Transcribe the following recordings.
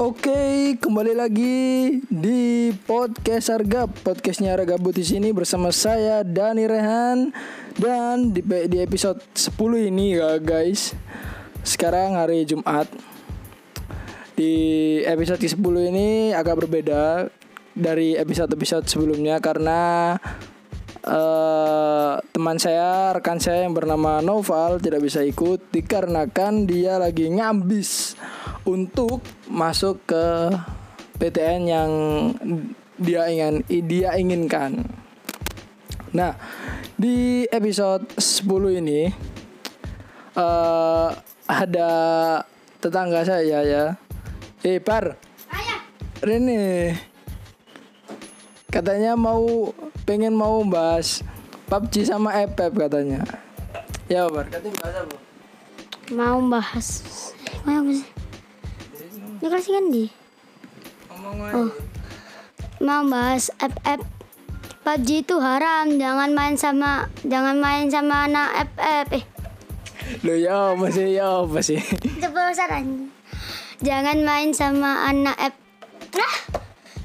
Oke, kembali lagi di podcast Harga Podcastnya Harga di sini bersama saya Dani Rehan dan di, di episode 10 ini ya guys. Sekarang hari Jumat. Di episode ke-10 ini agak berbeda dari episode-episode sebelumnya karena uh, teman saya, rekan saya yang bernama Noval tidak bisa ikut dikarenakan dia lagi ngambis untuk masuk ke PTN yang dia ingin dia inginkan. Nah, di episode 10 ini uh, ada tetangga saya ya. Eh, Par. Rene. Katanya mau pengen mau bahas PUBG sama FF katanya. Ya, Par. Katanya bahas apa? Mau bahas. Mau sih? Ini kan di. Oh. Mau bahas FF PUBG itu haram, jangan main sama jangan main sama anak FF. Eh. Lo ya apa sih? Ya apa sih? Coba saran. Jangan main sama anak F. Nah,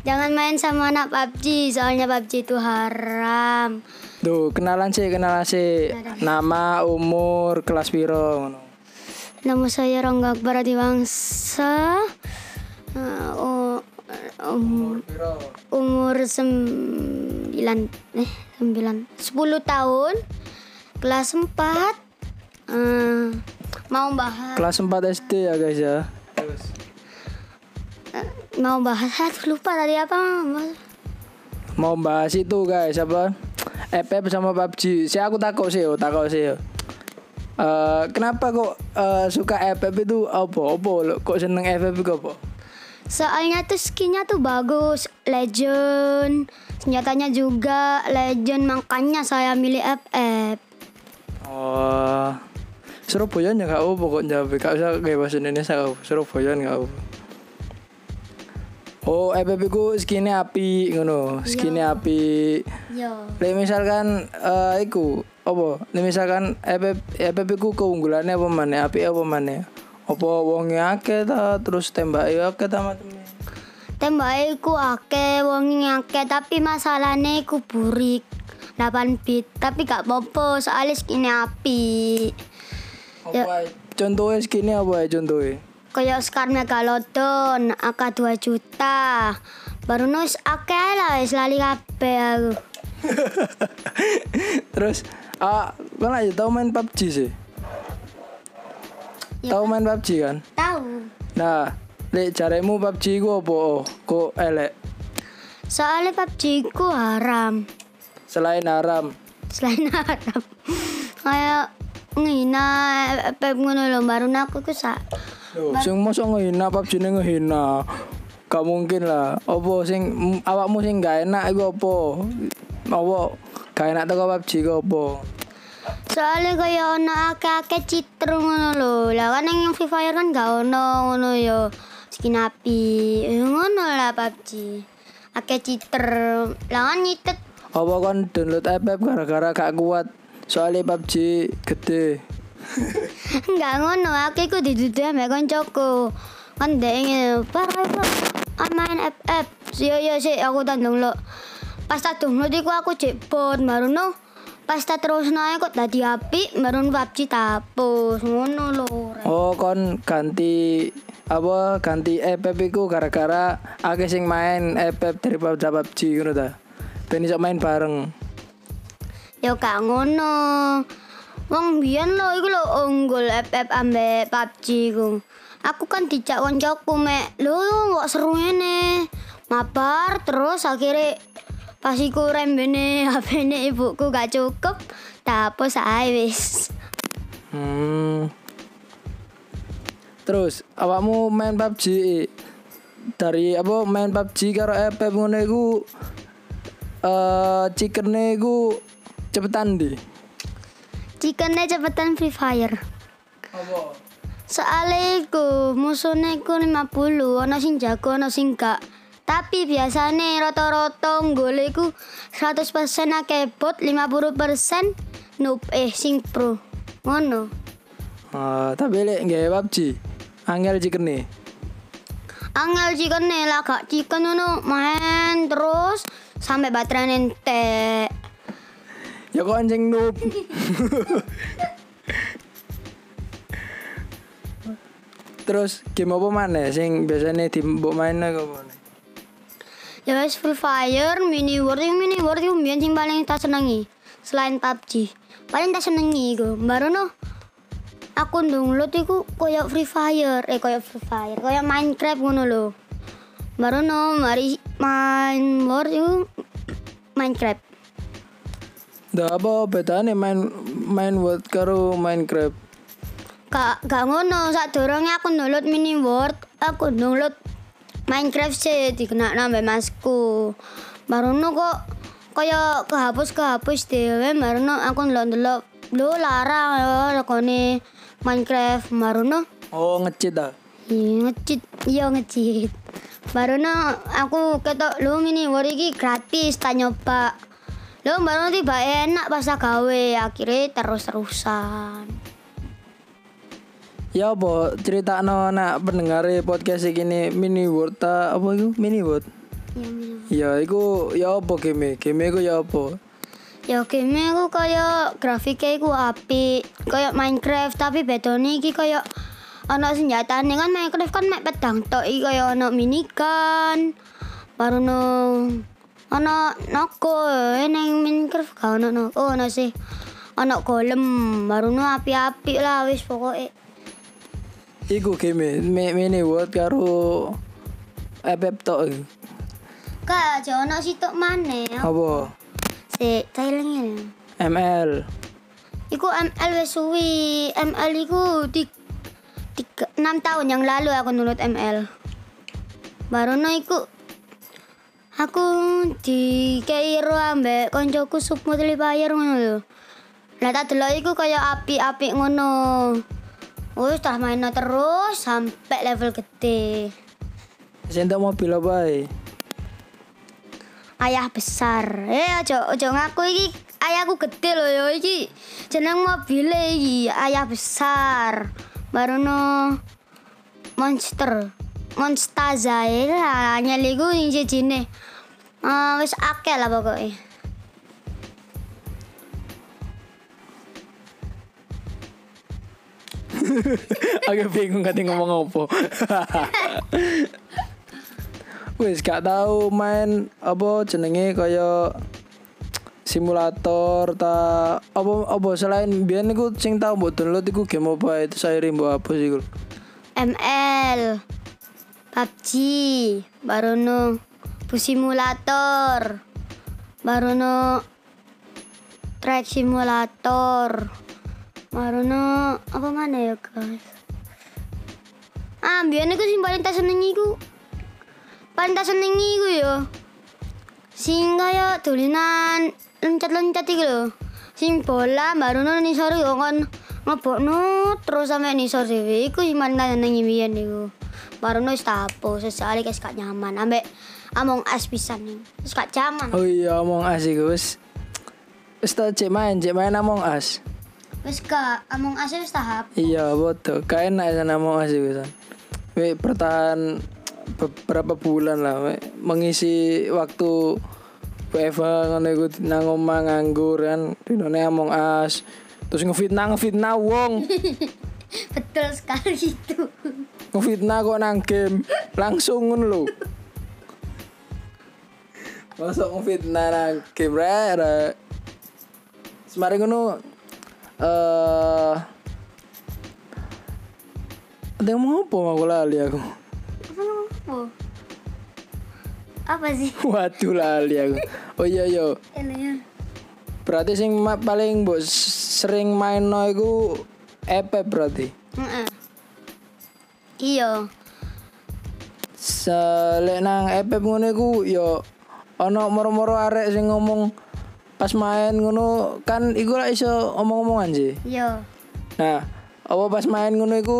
jangan main sama anak PUBG, soalnya PUBG itu haram. Tuh, kenalan sih, kenalan sih. Nama, umur, kelas piro Nama saya Rangga Akbar Adiwangsa. Uh, oh, umur sembilan eh sembilan sepuluh tahun kelas empat. Uh, mau bahas kelas empat SD ya guys ya? Uh, mau bahas lupa tadi apa mau bahas itu guys apa? FF sama PUBG si aku takut sih takut sih. Uh, kenapa kok uh, suka FF itu apa? Apa kok seneng FF itu apa? Soalnya tuh skinnya tuh bagus, legend, senjatanya juga legend, makanya saya milih FF. Oh, Surabaya nggak apa kok jawab, gak usah kayak bahasa Indonesia kau Surabaya nggak apa. Oh, FF itu skinnya api, ngono, skinnya api. Yo. misalkan uh, iku apa? Nih misalkan EPP EPP ku keunggulannya apa mana api apa mana apa wongnya akeh ta? Terus tembak akeh ta macam tembak ku akeh wongnya akeh tapi masalahnya ku burik. 8 bit tapi gak popo soalnya skinnya api. Apa ya. contohnya skinnya apa ya contohnya kayak Scar Megalodon AK 2 juta. Baru nus akeh lah selalu kabeh aku. Terus Ah, kan aja tahu main PUBG sih. Ya, tahu main PUBG kan? Tahu. Nah, lek caremu PUBG ku apa? Kok elek? Soalnya PUBG ku haram. Selain haram. Selain haram. Kayak ngina pep ngono lho baru aku ku sa. sing mosok ngehina PUBG ne ngehina. Gak mungkin lah. Apa sing awakmu sing gak enak iku apa? Apa Gak enak toko PUBG kok apa? Soalnya kaya ono akeh-akeh citru ngono lho. Lah kan yang Free Fire kan gak ono ngono yo. Skin api. Ngono lah PUBG. Akeh citer. Lah kan nyitet. Apa kan download app gara-gara gak kuat. Soalnya PUBG gede. Enggak ngono, aku iku dituduh ambek kancaku. Kan dhek ngene, "Pak, main app-app." Yo yo sih aku tandung lo pas tak download iku aku cek bot baru no pas tak terus naik kok tadi api baru PUBG tapus ngono lho oh kon ganti apa ganti FF iku gara-gara akeh sing main FF dari PUBG ngono ta? Ben iso main bareng. Ya gak ngono. Wong biyen lo iku lo unggul FF ambek PUBG ku. Aku kan dijak koncoku mek, lho kok seru ngene. Mabar terus akhirnya pas iku rembene HP-ne ibuku gak cukup tak hapus ae wis. Hmm. terus awakmu main PUBG dari apa main PUBG karo FF ngono iku eh uh, chickene iku cepetan di chickene cepetan Free Fire. Apa? Soalnya iku musuhnya iku 50 ana sing jago ana sing gak tapi biasanya rata-rata nggole iku 100% akeh bot, 50% noob eh sing pro. Ngono. Uh, tapi lek nggak PUBG, angel nih. angel chicken nih lah gak chicken ngono main terus sampai baterai entek. Ya kok anjing noob. Terus game apa mana sing biasanya di mbok main apa? Ya wes Free Fire, Mini World, Mini World itu mbiyen sing paling tak senengi selain PUBG. Paling tak senengi iku. Baru no aku download iku koyo Free Fire, eh koyo Free Fire, koyo Minecraft ngono lho. Baru no mari main World itu Minecraft. Dah apa bedanya main main World karo Minecraft? Gak gak ngono, saat dorongnya aku download Mini World, aku download Minecraft sih dikena nambah masku. Baru no kok kaya kehapus kehapus dewe baru no aku ndelok-ndelok lu larang ya lakone Minecraft baru no Oh ngecit ah. iya ngecit iya ngecit baru no aku ketok lu mini war iki gratis tak nyoba lu baru tiba enak pas gawe akhirnya terus-terusan Ya apa cerita no nak pendengar podcast ini mini word ta apa itu mini word? ya mini Ya iku ya apa game? Game iku ya apa? Ya game aku kaya grafiknya iku apik, kaya Minecraft tapi bedone iki kaya ana senjatane kan Minecraft kan mek pedang tok iki kaya ana minigun. Baru no ana nako eh, ning Minecraft gak ana no. Oh ana sih. Ana golem, baru no api-api lah wis pokoke. Iku game mi- mini word karo FF tok. Kak, aja ana sitok maneh. Apa? Si tailingnya. ML. Iku ML wis suwi. ML iku di tiga, 6 tahun yang lalu aku nurut ML. Baru no iku aku di Kairo ambek koncoku multiplayer ngono lho. Lah tak delok iku kaya api-api ngono. Wis tak main terus sampai level gede. Sing tak mobil apa ae? Ayah besar. Eh aja aja ngaku iki ayahku gede loh yo iki. Jeneng mobil iki ayah besar. Baru no monster. Monstaza ya lah nyeliku sing sijine. Ah wis akeh lah pokoknya. Aku bingung kate ngomong apa. Wis gak tahu main apa jenenge kaya simulator ta apa apa selain biyen iku sing tau mbok download iku game apa itu saya mbok apa sih. ML. PUBG. Baru no simulator. Baru no track simulator. Baru no apa mana ya guys? Ah, biyen iku sing paling tak senengi iku. Paling tak senengi iku yo. Sing kaya dolinan loncat-loncat iku lho. Sing bola baru no nisor yo kon ngebokno terus sampe nisor dhewe iku sing paling tak senengi biyen iku. Baru no wis sesali guys gak nyaman ambek Among Us pisan nih. Wis gak nyaman. Oh iya Among Us iku wis wis tak cek main, cek main Among Us. Wis gak Among Us wis tak hapus. Iya kayak enak sana Among Us iku san. We bertahan beberapa bulan lah we. mengisi waktu WFH ngono iku nang omah nganggur kan dinone Among Us. Terus ngefitnah ngefitnah wong, Betul sekali itu. ngefitnah kok nang game langsung ngono lho. Masuk ngefitnah nang game re, re. Semari ngono eh ada yang mau apa aku lali aku. Apa sih? Waduh lali aku. Oh iya yo. Elian. Berarti sing paling mbok sering main no iku EP berarti. Iya. Selek nang EP ngono iku yo ana moro-moro arek sing ngomong pas main ngono kan iku lah iso omong-omongan sih. Iya. Nah, apa pas main ngono iku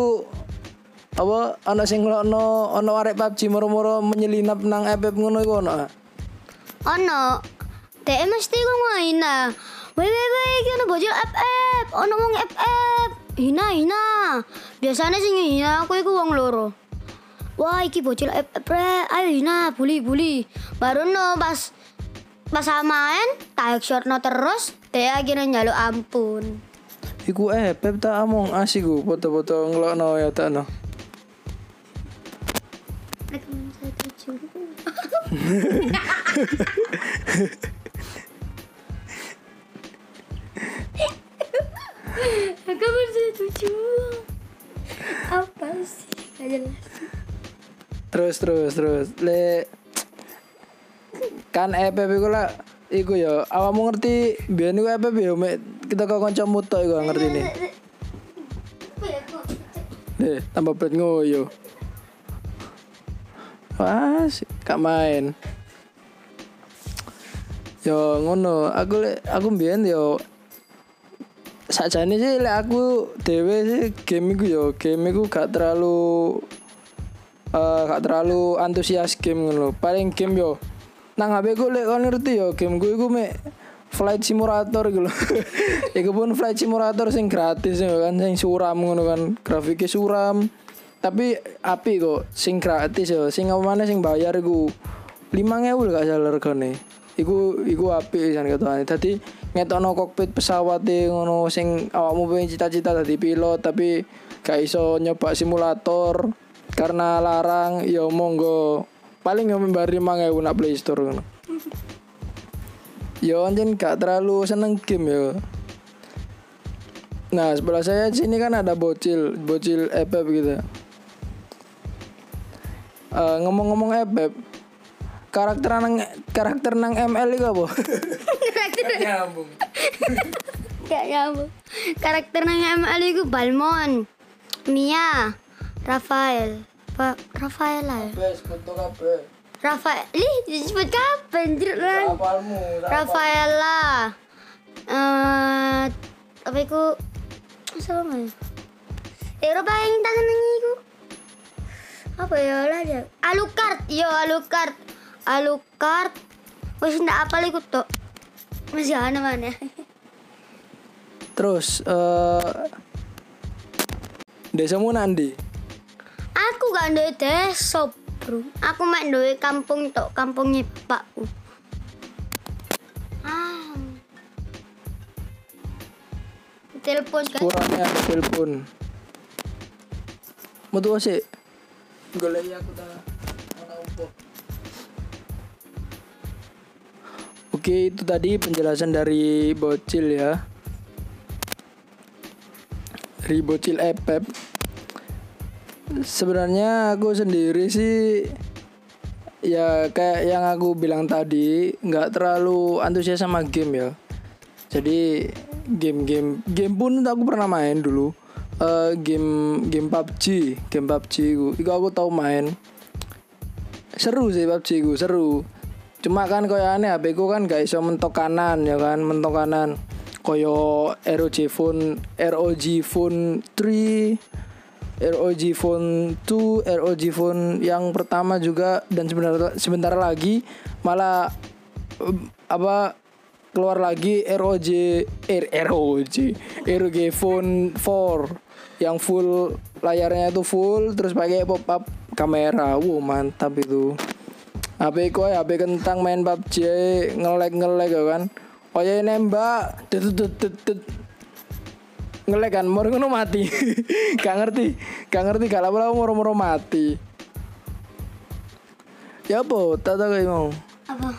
apa ana sing ngelokno ana arek PUBG moro-moro menyelinap nang EP ngono iku ana. Ono. Dek mesti ku main ah. Wei wei wei iki ono bocil FF. Ono wong FF. Hina hina. Biasanya sing hina aku iku wong loro. wah iki bocil pre ayo Ina bully bully baru no pas pas main tak short no terus dia akhirnya nyaluk ampun Iku eh pep tak among asiku foto-foto ngelokno ya tak no. Aku masih tujuh. Apa sih? Gak jelas. Terus terus terus le kan EPP iku lah iku ya awakmu ngerti biyen iku EPP ya kita kok kancamu tok iku ngerti nih. Eh, tambah berat ngoyo. Pas, gak main. Yo ngono, aku lek aku mbiyen yo sakjane sih lek aku dhewe sih game iku yo game iku gak terlalu eh gak terlalu antusias game ngono. Paling game yo nang HP ku lek kon ngerti yo game ku iku mek flight simulator gitu iku pun flight simulator sing gratis ya kan sing suram ngono kan. Grafiknya suram. Tapi api kok sing gratis yo. Sing apa mana sing bayar iku 5000 gak salah regane. Iku iku api jan ketone. Dadi ngetokno kokpit pesawat e ngono sing awakmu pengen cita-cita dadi pilot tapi gak iso nyoba simulator karena larang ya monggo paling yo mbari 5000 nak Play Store ngono. Yo anjen gak terlalu seneng game yo. Nah sebelah saya sini kan ada bocil, bocil EPEP gitu. Eh, ngomong-ngomong EPEP, karakter nang karakter nang ML itu apa? Nyambung. Gak nyambung. Karakter nang ML itu Balmon, Mia, Rafael, Pak Rafael lah. ya? Bes, foto kabeh. Rafael, lih disebut kapan jeruk lan? Rafaela. Eh, apa iku? Sama ya? Eropa yang tak seneng iku. Apa ya lah dia? Alucard, yo Alucard. Alucard. Wis ndak apal iku tok. Masih ana mana? Terus eh desamu nanti? Gak ndek desa, Bro. Aku mek duwe kampung tok, kampungnya bapakku. Ah. Telepon kan? Kurangnya ada telepon. Mau tuh sih? Golek aku dah. Oke, itu tadi penjelasan dari bocil ya. Dari bocil epep. Sebenarnya aku sendiri sih ya kayak yang aku bilang tadi nggak terlalu antusias sama game ya. Jadi game-game game pun aku pernah main dulu. Eh, game game PUBG, game PUBG ku. Iku aku tahu main. Seru sih PUBG ku, seru. Cuma kan koyo aneh HP ku kan gak iso mentok kanan ya kan, mentok kanan. Koyo ROG Phone, ROG Phone 3, ROG Phone 2, ROG Phone yang pertama juga dan sebentar sebentar lagi malah eh, apa keluar lagi ROG R, ROG ROG Phone 4 yang full layarnya itu full terus pakai pop up kamera. Wow mantap itu. HP ku ya HP kentang main PUBG ngelek ngelek ya kan? Oh ya nembak ngelek kan mau ngono mati. Gak ngerti gak ngerti gak lama-lama moro-moro mati. Ya apa tak tahu kayak mau. Apa?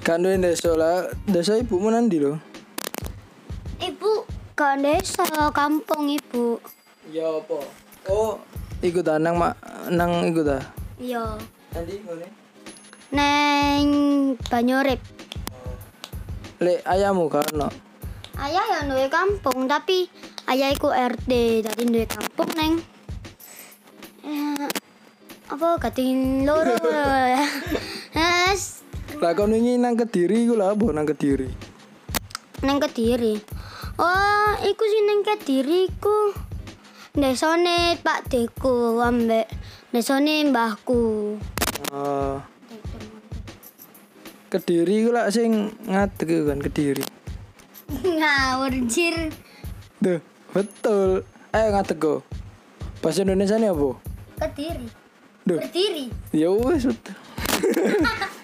kan duwe desa lah. Desa ibumu nanti loh Ibu ke desa, kampung ibu. ya apa? Oh ikut ah nang mak nang ikut ah Iya. nanti ngene Neng Banyorep. lek ayahmu karena Ayah yang duwe kampung, tapi ayah iku RT, jadi duwe kampung neng. Eh, apa kating loro. Yes, lah kau wingi nang kediri iku lah apa nang kediri neng Kediri. Oh, iku sih neng Kediri iku. Desone Pak Deku ambek desone mbahku. Ah. kediri iku lah sing ngadeg kan kediri Ngawur jir. Duh, betul. Eh ngadeg kok. Bahasa Indonesia ini apa? Kediri. Duh, Berdiri. ya wis. betul.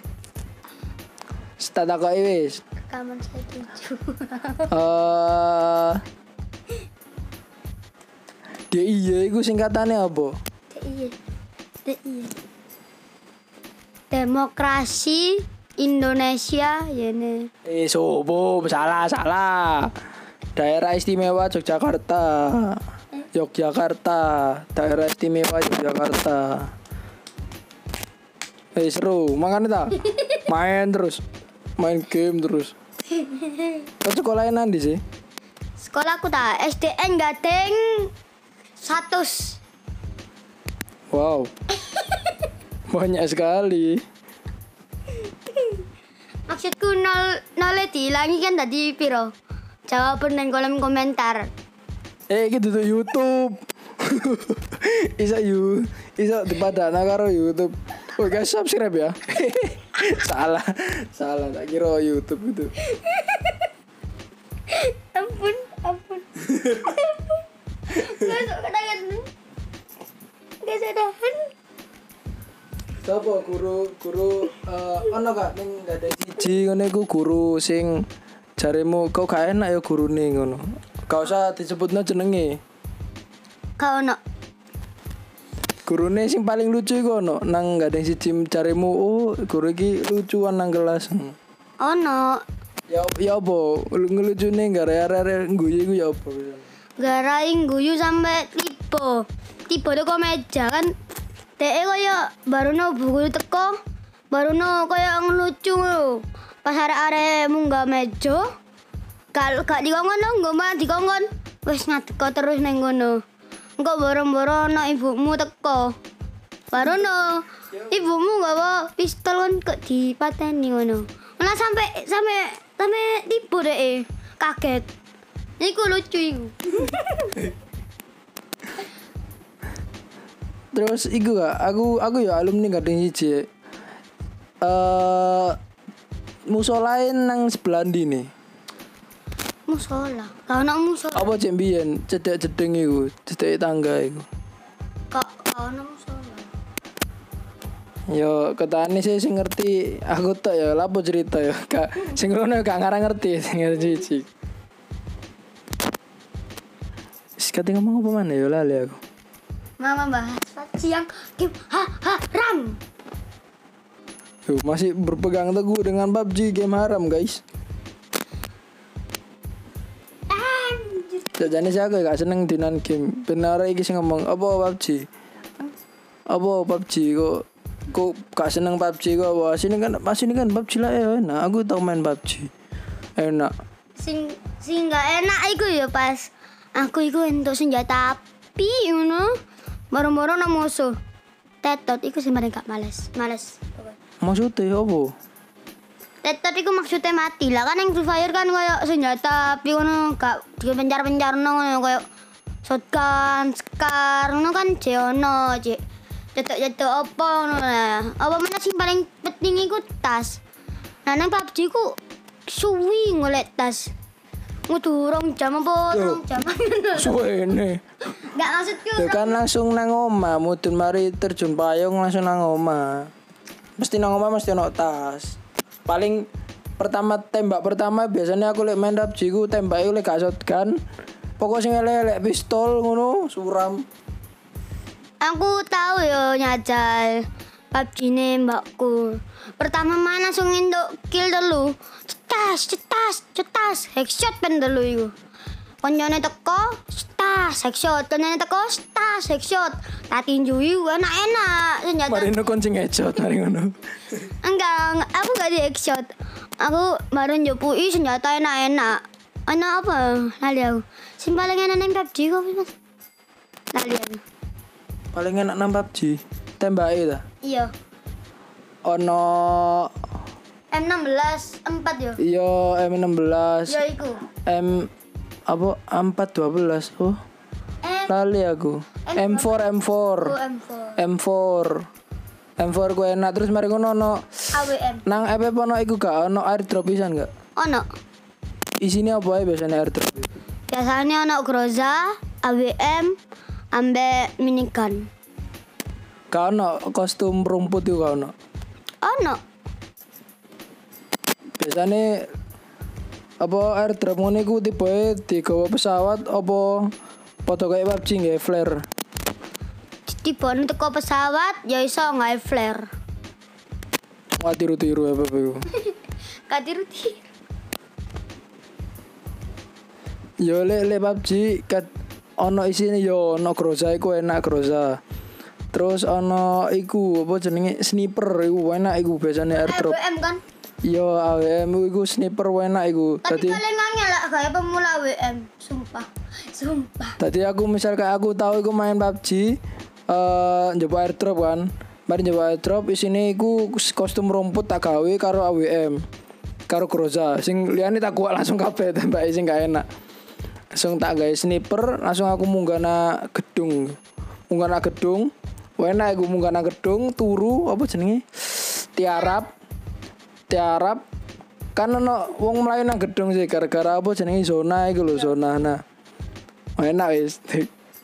Tak takoki wis. Rekaman saya tujuh. Eh DIY iku singkatannya apa? Iya. Iya. Demokrasi Indonesia ya nih. Eh sobo, salah salah. Daerah Istimewa Yogyakarta. Yogyakarta, Daerah Istimewa Yogyakarta. Eh seru, makanya ta. Main terus. Main game terus. Kau sekolahin nanti sih? Sekolahku tak SDN Gading 100. Wow. Banyak sekali. Maksudku nol nol dihilangi kan tadi piro? Jawaban dan kolom komentar. Eh gitu tuh YouTube. isa you, isa dipadana karo YouTube. Oh guys subscribe ya. salah, salah tak kira YouTube gitu. ampun, ampun. Masuk ke tangan. Gak sadaran. Siapa guru guru eh ono gak ning gak ada siji ngene guru sing jaremu kok gak enak ya gurune ngono. Gak usah disebutno jenenge. Kau no. Gurune sing paling lucu iku ono nang gak ada siji jaremu oh guru iki lucuan nang kelas. Oh no. Ya ya apa ngelucune gara-gara guyu iku ya apa? Garaing guyu sampai tipe. Tipe tuh kok meja kan. Teh kaya baru no buku teko. Baru no kaya ngelucu lho. Pas arek-arek munggah meja. Kalau gak dikongkon no, nggo mah dikongkon. Wis ngateko terus ning ngono. Engko boro-boro no ibumu teko. Baru no. Ibumu gawa pistol kan kok dipateni ngono. Malah sampai sampai sampai tipu deh kaget. Iku lucu iku. Terus iku gak aku aku ya alumni gak ada siji. Eh musolain nang sebelah ndi nih. Musola. Kau nak musola. Apa cek mbiyen cedek-cedeng iku, cedek tangga iku. Kau kau nak musola. Yo ketane sih sing ngerti aku tok ya lapo cerita ya. Gak sing ngono gak ngarang ngerti sing ngerti. Wis kate ngomong apa mana ya lali aku. Mama bahas siang game ha ha ram. Tuh, masih berpegang teguh dengan PUBG game haram guys. Jajane sih aku gak seneng dinan game. Benar iki sing ngomong apa PUBG? Apa PUBG kok kok gak seneng PUBG kok wah sini kan pas ini kan PUBG lah ya enak aku tau main PUBG enak Sing sing gak enak iku ya pas aku iku entuk senjata api ngono. Baru-baru nak musuh. Tetot iku sing gak males. Males. Maksudnya apa? Tetot iku maksudnya mati. Lah kan yang Free Fire kan kayak senjata api ngono gak dipencar-pencar ngono kayak shotgun, scar ngono kan jeono cek cetok-cetok apa ngono lah. Apa mana sing paling penting iku tas. Nah nang PUBG ku suwi ngolek tas. Ngudu rong jam apa rong jam? suwene Gak maksudku ya kan langsung nang oma mudun mari terjun payung langsung nang oma mesti nang oma mesti ono tas paling pertama tembak pertama biasanya aku lek main PUBG ku tembak lek gak shotgun pokok sing elek pistol ngono suram Aku tahu yo nyajal PUBG ne mbakku. Pertama mana langsung induk kill dulu. Cetas, cetas, cetas. Headshot pen dulu iku. Koncone teko, cetas, headshot. Koncone teko, cetas, headshot. Tak tinju iku enak-enak senjata. mari nukon sing headshot mari ngono Enggak, aku gak di headshot. Aku baru njupui senjata enak-enak. Enak apa? Lali aku. Sing paling enak nang PUBG kok, Mas. Lali aku. paling enak nang PUBG tembake ta Iya. ono M16 4 yo. iya M16 Ya iku. M apa M412 oh lali aku M4 M4 Oh, M4. M4 M4 ku enak terus mari ngono ono AWM. nang FF ono iku gak ono airdrop pisan gak Ono. isine apa ae biasanya airdrop Biasanya ono Groza, AWM, ambek minigun. Kau ono kostum rumput kau ono. Ono. Biasanya apa airdrop ngono iku tipe digawa pesawat apa foto kayak PUBG nggak flare. Tiba untuk pesawat ya iso nggak flare. Wah tiru-tiru apa apa iku. Katiru tiru. Yo le le PUBG kat ono isine yo ono Groza iku enak Groza. Terus ono iku apa jenenge sniper iku enak iku biasanya airdrop. WM kan. Yo AWM iku sniper enak iku. Tapi Tadi kalian ngangel lah kayak pemula WM. Sumpah. Sumpah. tadi aku misal kayak aku tahu iku main PUBG eh nyoba airdrop kan. Mari nyoba airdrop isine iku kostum rumput tak gawe karo AWM. Karo Groza. Sing liyane tak kuat langsung kabeh tembak sing gak enak. Langsung tak gawe sniper, langsung aku munggah gedung. Munggah gedung. Enak iku munggah gedung, turu apa jenenge? Tiarap. Tiarap kan ono wong mlayu nang gedung sih gara-gara apa jenenge zona iku lho zona nah. Enak wis.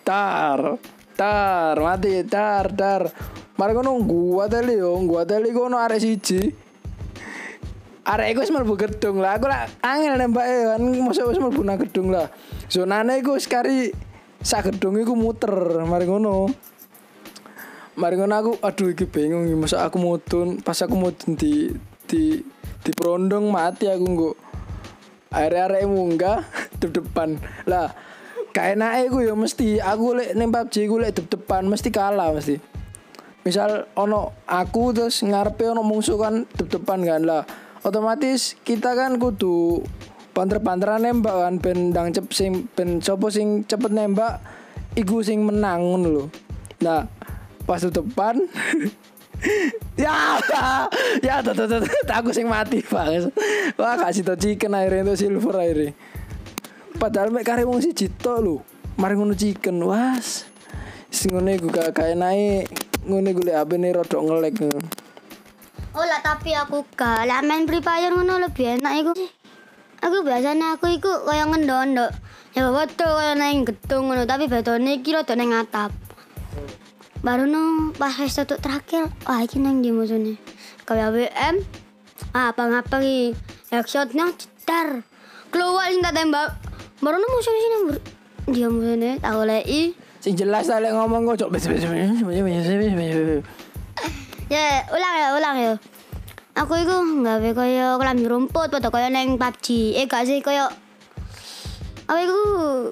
Tar. Tar, mati tar tar. Mari ngono gua teli yo, gua teli kono arek siji. Arek iku wis mlebu gedung lah. Aku lah angel nembake kan mosok wis mlebu nang gedung lah. Zonane iku kari sak gedung iku muter. Mari ngono. Mari ngono aku aduh iki bingung aku mudun pas aku mudun di di di perondong mati aku nggo arek-arek munggah dep-depan. Lah kayak iku ya mesti aku lek ning PUBG ku lek dep-depan mesti kalah mesti. Misal ono aku terus ngarepe ono musuh kan dep-depan kan lah. Otomatis kita kan kudu panter-panteran nembak kan ben ndang cep sing ben sopo sing cepet nembak iku sing menang lho. Nah pas depan ya ya tuh tuh tuh tuh, aku sing mati banget wah kasih tau chicken akhirnya itu silver akhirnya. Padahal mek kare wong siji tok lho. Mari ngono chicken was. Sing ngene iku gak kayak naik ngene gue liat HP rodok ngelek. Oh lah tapi aku gak. Lah main Free Fire ngono lebih enak iku. Aku biasanya aku iku kaya ngendondok. Ya foto kaya nang gedung ngono. Tapi bedone iki rada nang atap. Baru no pas tutup terakhir, wah iki nang ndi musuhnya. Kaya WM. Ah, apa ngapa ki? Headshotnya cetar. Keluar sing tak tembak. Baru no musuh sini dia musuhnya tak goleki. sing jelas tak lek ngomong kok cok Ya, ulang ya, ulang ya. Aku iku nggawe kaya kelambi rumput padha kaya neng PUBG. Eh gak sih kaya Aku iku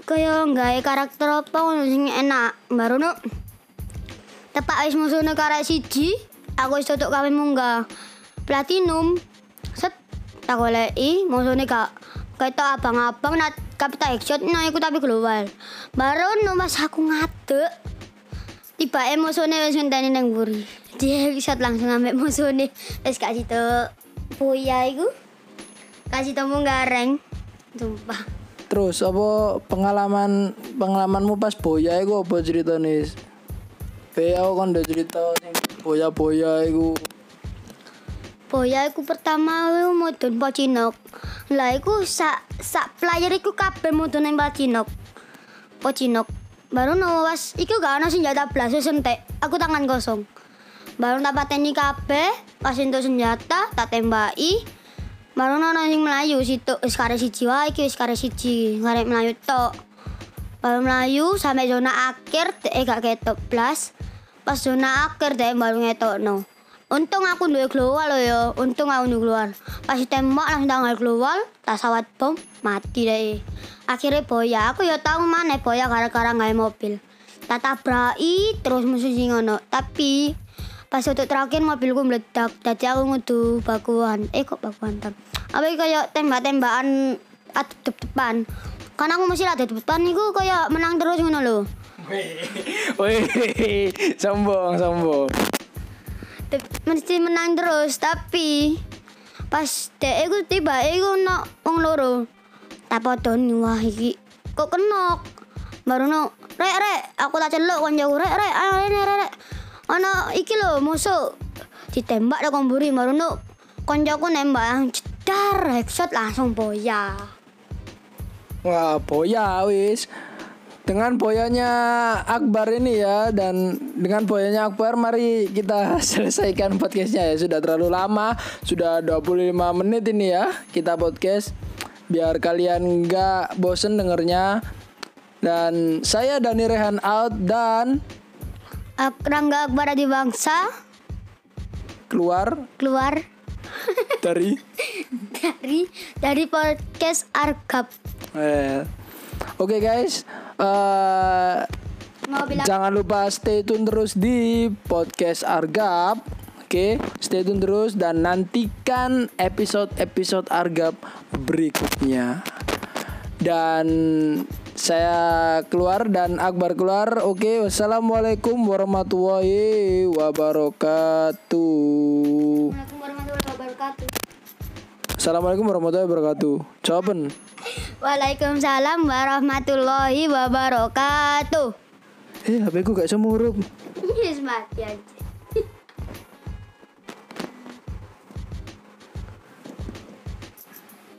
kaya nggawe karakter apa sing enak. Baru no tepak wis musuhne karek siji, aku wis tutuk kawin munggah platinum. Set tak goleki musuhne gak ketok abang-abang nak kapita headshot nah iku tapi global. Baru no pas aku ngadek tiba eh musuhnya wis ngenteni buri dia bisa langsung ambek musuhnya wis kasih tau boya iku. Kasih tau gareng. Sumpah. Terus apa pengalaman pengalamanmu pas boya iku apa ceritane Be aku kan udah cerita boya-boya iku. Boya iku pertama iku mudun pocinok lah iku sak sak player iku kabeh mudun nang pocinok pocinok baru no was iku gak ana senjata blas wis entek aku tangan kosong. Baru tak pateni kabeh pas entuk senjata tak tembaki. Baru no sing melayu situ wis kare siji wae iki wis kare siji melayu tok. Baru melayu sampai zona akhir eh gak ketok blas pas zona akhir deh baru ngetokno. Untung aku duwe glowal loh ya untung aku duwe glowal. Pas tembak langsung tanggal glowal tak sawat bom mati deh. Akhirnya boya aku ya tahu mana boya gara-gara nggak mobil. Tak tabraki terus musuh sing ngono. Tapi pas untuk terakhir mobilku meledak jadi aku ngudu bakuan. Eh kok bakuan tam apa kayak tembak-tembakan atep depan? Karena aku masih ada depan iku kayak menang terus ngono lho Wih, sombong, sombong. Mesti menang terus tapi pas dek iku tiba iku ono wong loro. Tak podoni wah iki kok kenok? Baru no rek rek aku tak celuk koncoku rek rek ayo rek rek rek. Ono iki lho musuh ditembak lah komburi baru no koncoku nembak yang cedar headshot langsung boya. Wah, boya wis. Dengan poyanya Akbar ini ya dan dengan poyanya Akbar mari kita selesaikan podcastnya ya. Sudah terlalu lama sudah 25 menit ini ya kita podcast. Biar kalian nggak bosen dengernya. Dan saya Dani Rehan out dan Rangga Akbar Adi Bangsa. Keluar. Keluar. Dari? Dari dari podcast Argap. eh, oke guys eh Mau bilang Jangan lupa stay tune terus di podcast Argap. Oke, stay tune terus dan nantikan episode-episode Argap berikutnya. Dan saya keluar dan Akbar keluar. Oke, wassalamualaikum warahmatullahi wabarakatuh. Assalamualaikum warahmatullahi wabarakatuh. Assalamualaikum warahmatullahi wabarakatuh. Jawaban. Waalaikumsalam warahmatullahi wabarakatuh. Eh, HP ku gak semua huruf. Yes, mati aja.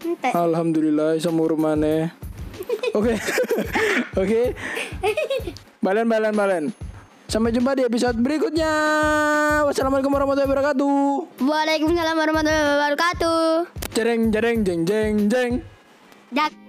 Entek. Alhamdulillah semua rumahnya. Oke. Oke. Balen balen balen. Sampai jumpa di episode berikutnya. Wassalamualaikum warahmatullahi wabarakatuh. Waalaikumsalam warahmatullahi wabarakatuh. Jeng jeng jeng jeng jeng. Jak.